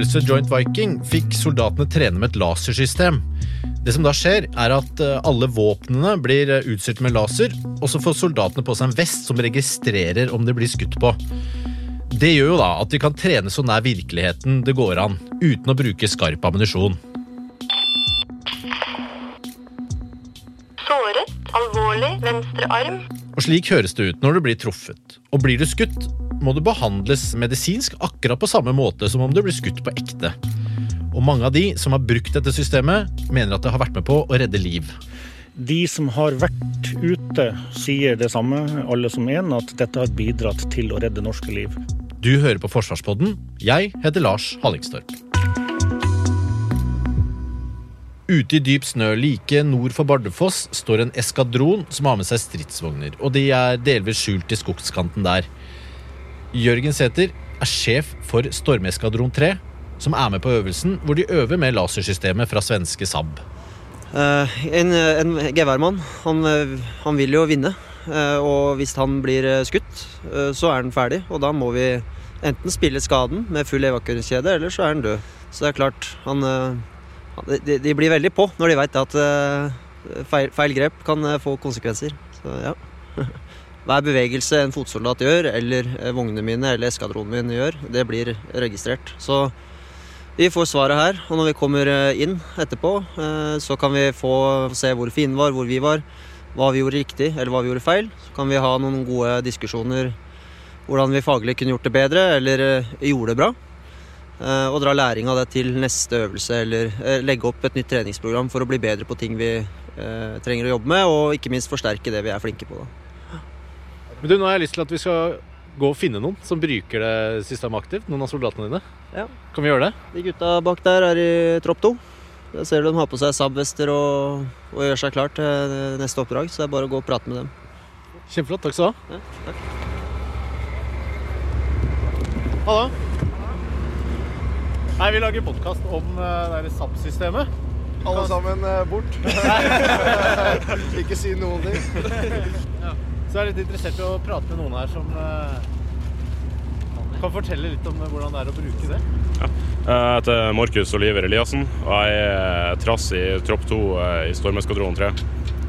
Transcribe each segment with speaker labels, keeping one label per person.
Speaker 1: Øvelse Joint Viking fikk soldatene trene med et lasersystem. Det som da skjer, er at eh, alle våpnene blir eh, utstyrt med laser, og så får soldatene på seg en vest som registrerer om det blir skutt på. Det gjør jo da at de kan trene så nær virkeligheten det går an, uten å bruke skarp ammunisjon.
Speaker 2: Venstre arm.
Speaker 1: Og slik høres det ut når du blir truffet. Og blir du skutt, må du behandles medisinsk akkurat på samme måte som om du blir skutt på ekte. Og mange av de som har brukt dette systemet, mener at det har vært med på å redde liv.
Speaker 3: De som har vært ute, sier det samme, alle som én, at dette har bidratt til å redde norske liv.
Speaker 1: Du hører på Forsvarspodden. Jeg heter Lars Hallingstorp. Ute i dyp snø like nord for Bardufoss står en eskadron som har med seg stridsvogner, og de er delvis skjult i skogskanten der. Jørgen Sæther er sjef for Stormeskadron 3, som er med på øvelsen, hvor de øver med lasersystemet fra svenske Saab.
Speaker 4: Uh, en, en geværmann, han, eh, han vil jo vinne. Uh, og hvis han blir eh, skutt, uh, så er han ferdig. Og da må vi enten spille skaden med full evakueringskjede, eller så er han død. Så det er klart, eh, han de, de blir veldig på når de veit at eh, feil, feil grep kan eh, få konsekvenser. Så ja. Hver bevegelse en fotsoldat gjør, eller eh, vognene mine eller eskadronen min gjør, det blir registrert. Så vi får svaret her, og når vi kommer inn etterpå, så kan vi få se hvor fienden var, hvor vi var, hva vi gjorde riktig eller hva vi gjorde feil. Så kan vi ha noen gode diskusjoner hvordan vi faglig kunne gjort det bedre eller gjorde det bra. Eh, Og dra læring av det til neste øvelse eller eh, legge opp et nytt treningsprogram for å bli bedre på ting vi eh, trenger å jobbe med, og ikke minst forsterke det vi er flinke på. Da.
Speaker 1: Men du, Nå har jeg lyst til at vi skal gå og finne noen som bruker det systemet aktivt. Noen av soldatene dine.
Speaker 4: Ja.
Speaker 1: Kan vi gjøre det?
Speaker 4: De gutta bak der er i tropp to. Der ser du de har på seg Saab-vester og, og gjør seg klar til neste oppdrag, så det er bare å gå og prate med dem.
Speaker 1: Kjempeflott. Takk skal du ha.
Speaker 4: Ja, takk.
Speaker 1: Hallo. Nei, Vi lager podkast om uh, det SAP-systemet.
Speaker 5: Alle sammen uh, bort. Ikke si noen ting.
Speaker 1: Så jeg er litt interessert i å prate med noen her som uh, kan fortelle litt om hvordan det er å bruke det.
Speaker 6: Jeg heter Markus Oliver Eliassen, og jeg er trass i tropp 2 i Stormeskadron 3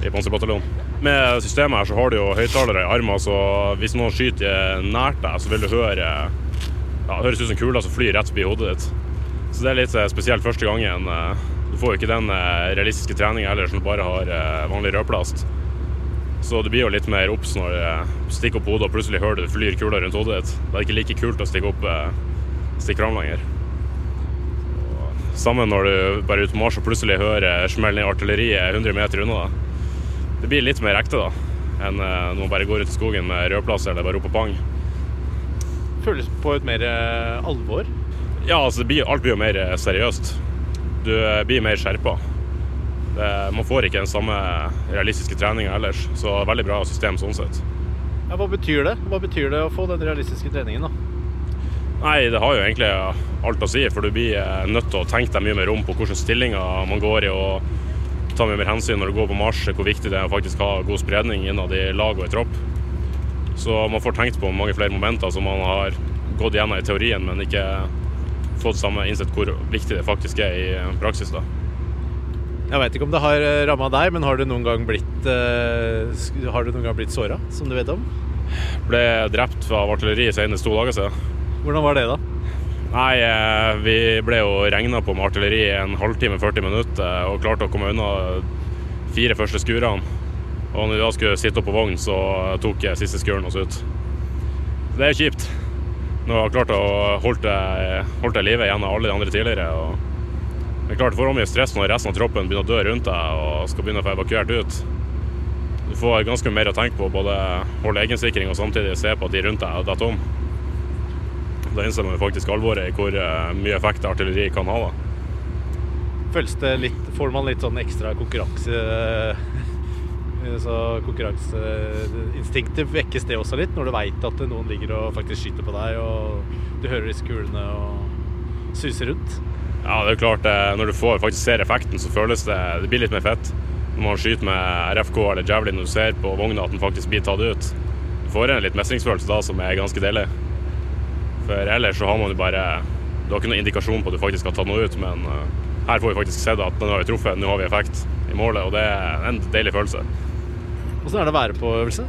Speaker 6: i Panserbataljonen. Med systemet her så har du jo høyttalere i armen, så hvis noen skyter nært deg, så vil du høre ja, det høres ut som kuler som flyr rett forbi hodet ditt. Så det er litt eh, spesielt første gangen. eh, Du får jo ikke den eh, realistiske treninga ellers som du bare har vanlig rødplast. Så det blir jo litt mer obs når du stikker opp hodet og plutselig hører du flyr kuler rundt hodet ditt. Det er ikke like kult å stikke opp fram lenger. Sammen Samme når du bare er ute på Mars og plutselig hører smell ned artilleriet 100 meter unna deg. Det blir litt mer ekte da, enn når man bare går ut i skogen med rødplass eller bare roper pang.
Speaker 1: Føles på et mer alvor.
Speaker 6: Ja, altså alt blir jo mer eh, seriøst. Du eh, blir mer skjerpa. Man får ikke den samme realistiske treninga ellers, så veldig bra system sånn sett.
Speaker 1: Ja, hva betyr det Hva betyr det å få den realistiske treningen? da?
Speaker 6: Nei, det har jo egentlig alt å si, for du blir eh, nødt til å tenke deg mye mer om på hvilke stillinger man går i, og ta mye mer hensyn når du går på marsj, hvor viktig det er å faktisk ha god spredning innad i lag og i tropp. Så man får tenkt på mange flere momenter som man har gått gjennom i teorien, men ikke fått samme innsett hvor viktig det faktisk er i praksis. da.
Speaker 1: Jeg veit ikke om det har ramma deg, men har du noen gang blitt uh, gang blitt såra, som du vet om?
Speaker 6: Ble drept av artilleri senest to dager siden.
Speaker 1: Hvordan var det, da?
Speaker 6: Nei, eh, vi ble jo regna på med artilleri en halvtime, 40 minutter, og klarte å komme unna fire første skurene. Og når vi da skulle sitte opp på vogn, så tok jeg siste skuren oss ut. Det er kjipt. Når har jeg klart å holde det, holdt det gjennom alle de andre tidligere. Og det er klart, får mye stress når resten av troppen begynner å dø rundt deg og skal begynne å få evakuert ut. Du får ganske mer å tenke på, både holde egensikring og samtidig se på at de rundt deg detter om. Da innser man faktisk alvoret i hvor eh, mye effekt artilleri kan ha. da.
Speaker 1: føles det litt Får man litt sånn ekstra konkurranse Så konkurranseinstinktet vekkes det også litt når du veit at noen ligger og faktisk skyter på deg, og du hører disse kulene og suser rundt.
Speaker 6: Ja, det er klart, eh, når du får, faktisk ser effekten, så føles det Det blir litt mer fett. Når man skyter med RFK eller Javelin og du ser på vogna at den faktisk blir tatt ut. Du får en litt mestringsfølelse da som er ganske deilig. For ellers så har man jo bare Du har ikke noen indikasjon på at du faktisk har tatt noe ut, men eh, her får vi faktisk sett at den har vi truffet, nå har vi effekt i målet, og det er en deilig følelse.
Speaker 1: Åssen er det å være på øvelse?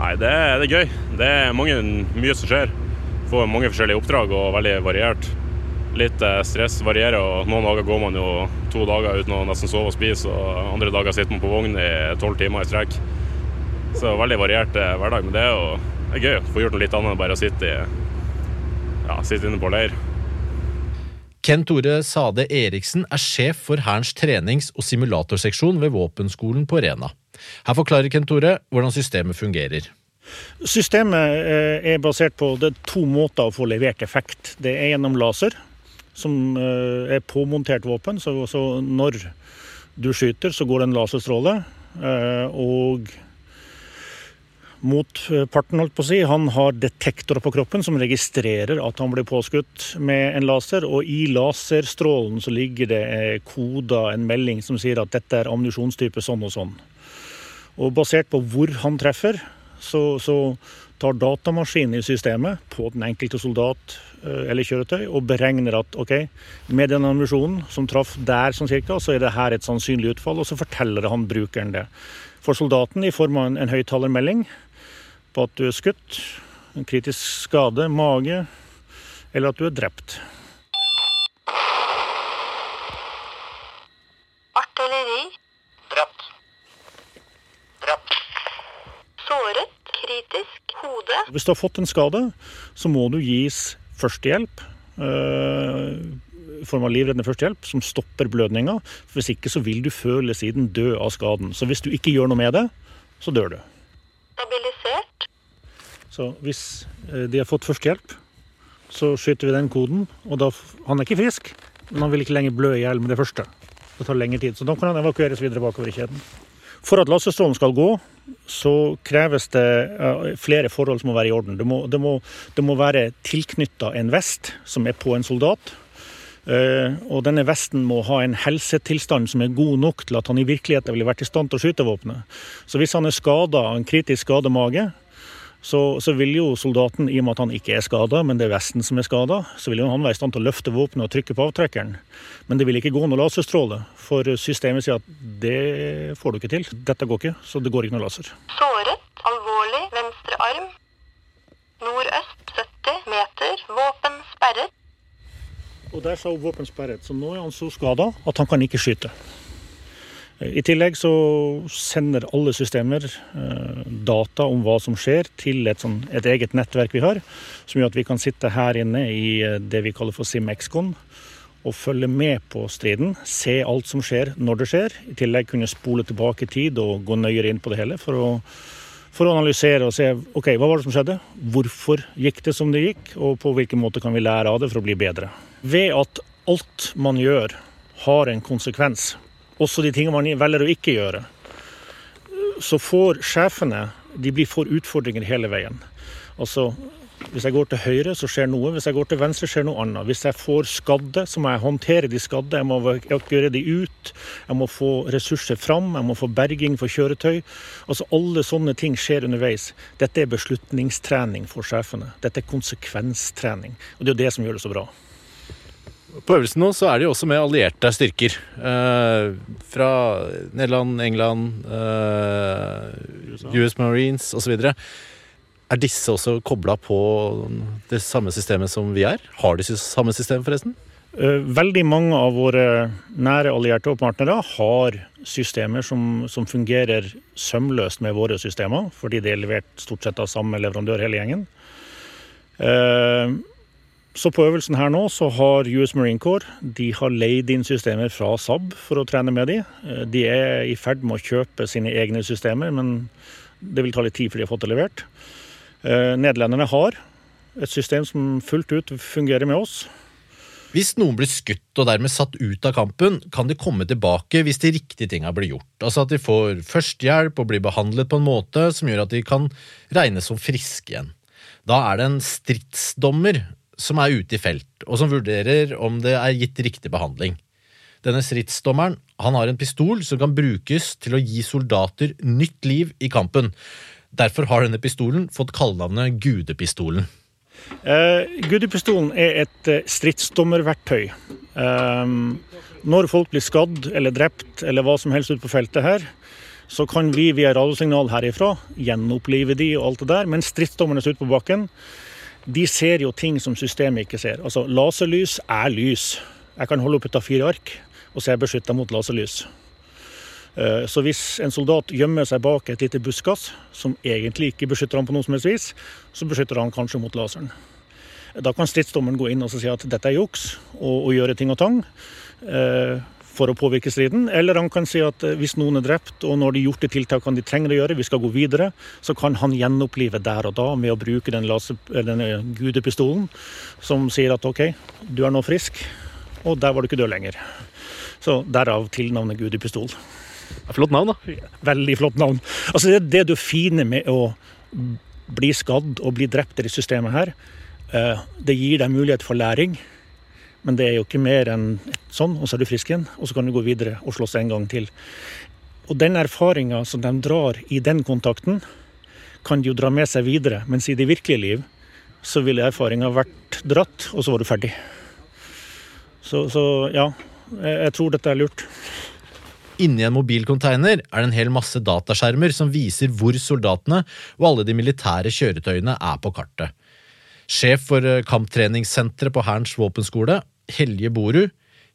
Speaker 6: Nei, det, det er gøy. Det er mange, mye som skjer. Får mange forskjellige oppdrag og veldig variert. Litt eh, stress varierer, og noen dager går man jo to dager uten å nesten sove og spise, og andre dager sitter man på vogn i tolv timer i strekk. Så veldig variert eh, hverdag. Men det jo det er gøy å få gjort noe litt annet enn bare å sitte, i, ja, sitte inne på leir.
Speaker 1: Ken Tore Sade Eriksen er sjef for Hærens trenings- og simulatorseksjon ved våpenskolen på Rena. Her forklarer Ken Tore hvordan systemet fungerer.
Speaker 3: Systemet eh, er basert på er to måter å få levert effekt. Det er gjennom laser, som eh, er påmontert våpen. Så, så når du skyter, så går det en laserstråle. eh, Og motparten, holdt på å si, han har detektorer på kroppen som registrerer at han blir påskutt med en laser. Og i laserstrålen så ligger det eh, koda en melding som sier at dette er ammunisjonstype sånn og sånn. Og basert på hvor han treffer, så, så tar datamaskinen i systemet på den enkelte soldat eh, eller kjøretøy og beregner at ok, med den ammunisjonen som traff der sånn cirka, så er det her et sannsynlig utfall, og så forteller han brukeren det. For soldaten i form av en, en høyttalermelding på at du er skutt, en kritisk skade, mage, eller at du er drept.
Speaker 2: Artilleri.
Speaker 5: Drept. Drept.
Speaker 2: Såret. Kritisk. Hode.
Speaker 3: Hvis du har fått en skade, så må du gis førstehjelp. eh, I form av livreddende førstehjelp som stopper blødninga. Hvis ikke så vil du før eller siden dø av skaden. Så hvis du ikke gjør noe med det, så dør du.
Speaker 2: Stabilisert.
Speaker 3: Så hvis eh, de har fått førstehjelp, så skyter vi den koden. Og da, han er ikke frisk, men han vil ikke lenger blø i hjel med det første. Det tar lengre tid, så da kan han evakueres videre bakover i kjeden. For at laserstrålen skal gå, så kreves det eh, flere forhold som må være i orden. Det må, det må, det må være tilknytta en vest som er på en soldat. Eh, og denne vesten må ha en helsetilstand som er god nok til at han i virkeligheten ville vært i stand til å skyte våpenet. Så hvis han er skada, en kritisk skademage, så, så vil jo soldaten, i og med at han ikke er skada, men det er vesten som er skada, så vil jo han være i stand til å løfte våpenet og trykke på avtrekkeren. Men det vil ikke gå noe laserstråle, for systemet sier at det får du ikke til. Dette går ikke, så det går ikke noe laser.
Speaker 2: Såret. Alvorlig. Venstre arm. Nordøst 70 meter. Våpen sperret.
Speaker 3: Og der sa hun våpen sperret, så nå er han så skada at han kan ikke skyte. I tillegg så sender alle systemer eh, data om hva som skjer til et, sånn, et eget nettverk vi har, som gjør at vi kan sitte her inne i eh, det vi kaller for SimExcon og følge med på striden. Se alt som skjer når det skjer. I tillegg kunne spole tilbake tid og gå nøyere inn på det hele for å, for å analysere og se ok, hva var det som skjedde, hvorfor gikk det som det gikk, og på hvilken måte kan vi lære av det for å bli bedre. Ved at alt man gjør har en konsekvens, også de tingene man velger å ikke gjøre, så får sjefene de blir for utfordringer hele veien. Altså, hvis jeg går til høyre, så skjer noe. Hvis jeg går til venstre, skjer noe annet. Hvis jeg får skadde, så må jeg håndtere de skadde. Jeg må evakuere de ut. Jeg må få ressurser fram. Jeg må få berging for kjøretøy. Altså Alle sånne ting skjer underveis. Dette er beslutningstrening for sjefene. Dette er konsekvenstrening. Og det er jo det som gjør det så bra.
Speaker 1: På øvelsen nå så er jo også med allierte styrker. Eh, fra Nederland, England, eh, US Marines osv. Er disse også kobla på det samme systemet som vi er? Har de samme system, forresten?
Speaker 3: Eh, Veldig mange av våre nære allierte og partnere har systemer som, som fungerer sømløst med våre systemer, fordi de er levert stort sett av samme leverandør hele gjengen. Eh, Så på øvelsen her nå så har US Marine Corps de har leid inn systemer fra SAB for å trene med de. Eh, De er i ferd med å kjøpe sine egne systemer, men det vil ta litt tid før de har fått det levert. Eh, Nederlenderne har et system som fullt ut fungerer med oss.
Speaker 1: Hvis noen blir skutt og dermed satt ut av kampen, kan de komme tilbake hvis de riktige tinga blir gjort. Altså at de får førstehjelp og blir behandlet på en måte som gjør at de kan regnes som friske igjen. Da er det en stridsdommer som er ute i felt, og som vurderer om det er gitt riktig behandling. Denne stridsdommeren han har en pistol som kan brukes til å gi soldater nytt liv i kampen. Derfor har denne pistolen fått kallenavnet Gudepistolen.
Speaker 3: Eh, Gudepistolen er et eh, stridsdommerverktøy. Eh, når folk blir skadd eller drept eller hva som helst ute på feltet her, så kan vi via radiosignal herifra gjenopplive de og alt det der. Men stridsdommerne ute på bakken de ser jo ting som systemet ikke ser. Altså, Laserlys er lys. Jeg kan holde opp et A4 ark, og så er jeg beskytta mot laserlys. Eh, Så hvis en soldat gjemmer seg bak et lite buskas, som egentlig ikke beskytter han på noe som helst vis, så beskytter han kanskje mot laseren. Da kan stridsdommeren gå inn og si at dette er juks, og, og gjøre ting og tang eh, for å påvirke striden. Eller han kan si at eh, hvis noen er drept, og når de har gjort de tiltakene de trenger å gjøre, vi skal gå videre, så kan han gjenopplive der og da med å bruke den laser, eh, gudepistolen, som sier at OK, du er nå frisk, og der var du ikke død lenger. Så derav tilnavnet gudepistol.
Speaker 1: Flott navn, da.
Speaker 3: Veldig flott navn. Altså Det, er det fine med å bli skadd og bli drept i det systemet her. Eh, Det gir deg mulighet for læring, men det er jo ikke mer enn sånn, og så er du frisk igjen. Og så kan du gå videre og slåss en gang til. Og den erfaringa som de drar i den kontakten, kan de jo dra med seg videre. Mens i det virkelige liv så ville erfaringa vært dratt, og så var du ferdig. Så, så ja, jeg, tror dette er lurt.
Speaker 1: Inni en mobilcontainer er det en hel masse dataskjermer som viser hvor soldatene og alle de militære kjøretøyene er på kartet. Sjef for eh, kamptreningssenteret på Hærens våpenskole, Helje Borud,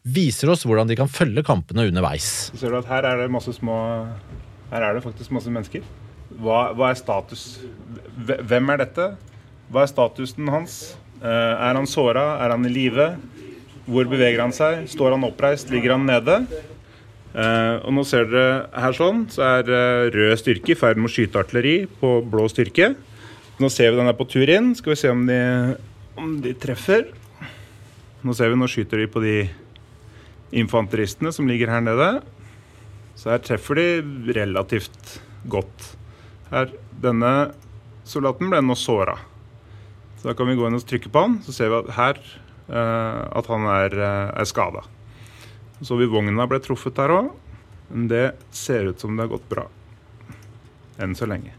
Speaker 1: viser oss hvordan de kan følge kampene underveis.
Speaker 7: Du at her er det masse små Her er det faktisk masse mennesker. Hva, hva er status? Hvem er dette? Hva er statusen hans? Eh, er han såra? Er han i live? Hvor beveger han seg? Står han oppreist? Ligger han nede? Eh, og nå ser dere her sånn, så er eh, rød styrke i ferd med å skyte artilleri på blå styrke. Nå ser vi den er på tur inn. Skal vi se om de, om de treffer. Nå ser vi, nå skyter de på de infanteristene som ligger her nede. Så her treffer de relativt godt. Her, denne soldaten ble nå såra. Så da kan vi gå inn og trykke på han, så ser vi at her eh, at han er, eh, er skada. Så vi vogna ble truffet der òg, men det ser ut som det har gått bra. Enn så lenge.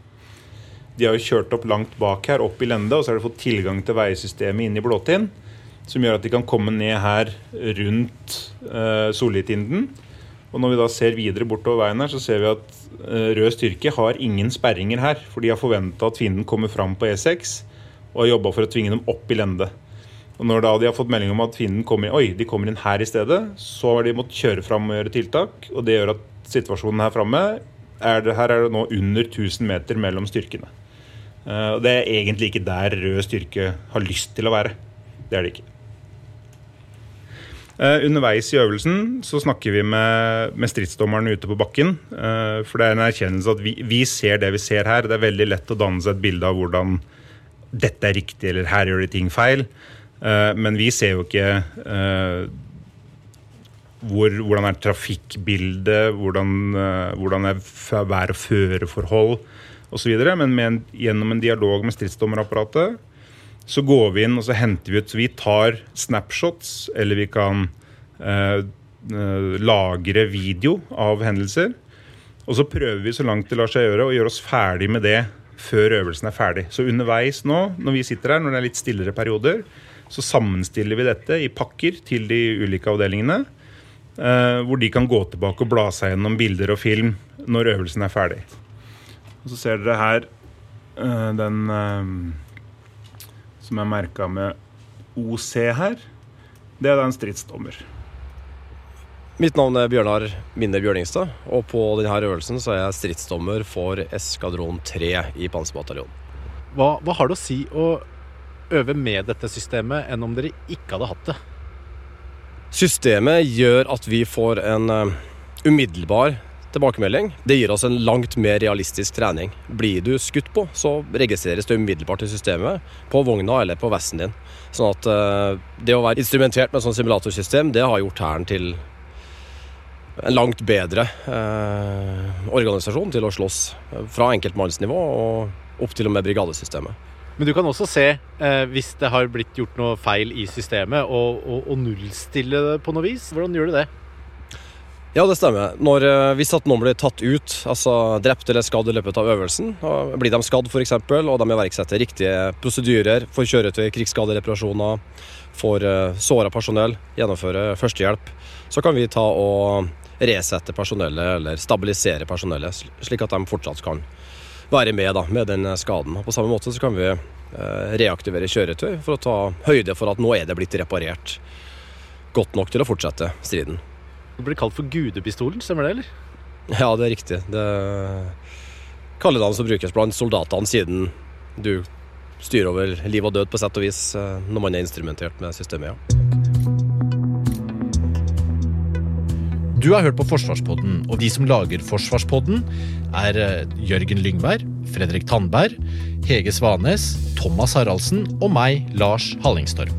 Speaker 7: De har jo kjørt opp langt bak her, opp i lende, og så har de fått tilgang til veisystemet inne i Blåtind. Som gjør at de kan komme ned her rundt eh, Solitinden. Og når vi da ser videre bortover veien her, så ser vi at eh, rød styrke har ingen sperringer her. For de har forventa at fienden kommer fram på E6, og har jobba for å tvinge dem opp i lende. Og når da de har fått melding om at fienden kommer, oi, de kommer inn her i stedet, så har de måttet kjøre fram og gjøre tiltak. Og det gjør at situasjonen her framme er det, Her er det nå under 1000 meter mellom styrkene. Eh, og det er egentlig ikke der rød styrke har lyst til å være. Det er det ikke. Eh, underveis i øvelsen så snakker vi med, med stridsdommerne ute på bakken. eh, for det er en erkjennelse at vi, vi ser det vi ser her. Det er veldig lett å danne seg et bilde av hvordan dette er riktig, eller her gjør de ting feil. Men vi ser jo ikke hvor, hvordan er trafikkbildet, hvordan, hvordan er vær- og føreforhold osv. Men en, gjennom en dialog med stridsdommerapparatet så går vi inn og så henter vi ut så Vi tar snapshots, eller vi kan eh, eh, lagre video av hendelser. Og så prøver vi så langt det lar seg gjøre å gjøre oss ferdig med det før øvelsen er ferdig. Så underveis nå, når vi sitter her, når det er litt stillere perioder, så sammenstiller vi dette i pakker til de ulike avdelingene. Eh, hvor de kan gå tilbake og bla seg gjennom bilder og film når øvelsen er ferdig. Og så ser dere her eh, den eh, som er merka med OC her. Det er da en stridsdommer.
Speaker 8: Mitt navn er Bjørnar Minne Bjørningstad, og på denne øvelsen så er jeg stridsdommer for eskadron 3 i Panserbataljonen.
Speaker 1: Hva, hva har det å si å øve med dette systemet enn om dere ikke hadde hatt det?
Speaker 8: Systemet gjør at vi får en eh, umiddelbar tilbakemelding. Det gir oss en langt mer realistisk trening. Blir du skutt på, så registreres det umiddelbart i systemet på vogna eller på vesten din. Sånn at eh, det å være instrumentert med et sånt simulatorsystem, det har gjort Hæren til en langt bedre eh, organisasjon til å slåss fra enkeltmannsnivå og opp til og med brigadesystemet.
Speaker 1: Men du kan også se eh, hvis det har blitt gjort noe feil i systemet, og, og, og nullstille det på noe vis. Hvordan gjør du det?
Speaker 8: Ja, det stemmer. Når, eh, hvis at noen blir tatt ut, altså drept eller skadd i løpet av øvelsen, og blir de skadd f.eks., og de iverksetter riktige prosedyrer for kjøretøy, krigsskadereparasjoner, for uh, såra personell, gjennomføre førstehjelp, så kan vi ta og resette personellet eller stabilisere personellet, slik at de fortsatt kan være med da, med den skaden. På samme måte så kan vi eh, reaktivere kjøretøy for å ta høyde for at nå er det blitt reparert godt nok til å fortsette striden.
Speaker 1: Det ble kalt for gudepistolen, stemmer det, eller?
Speaker 8: Ja, det er riktig. Det kallenavn som brukes blant soldatene siden du styrer over liv og død på sett og vis eh, når man er instrumentert med systemet, ja.
Speaker 1: Du har hørt på Forsvarspodden, og de som lager Forsvarspodden, er eh, Jørgen Lyngberg, Fredrik Tandberg, Hege Svanes, Thomas Haraldsen og meg, Lars Hallingstorp.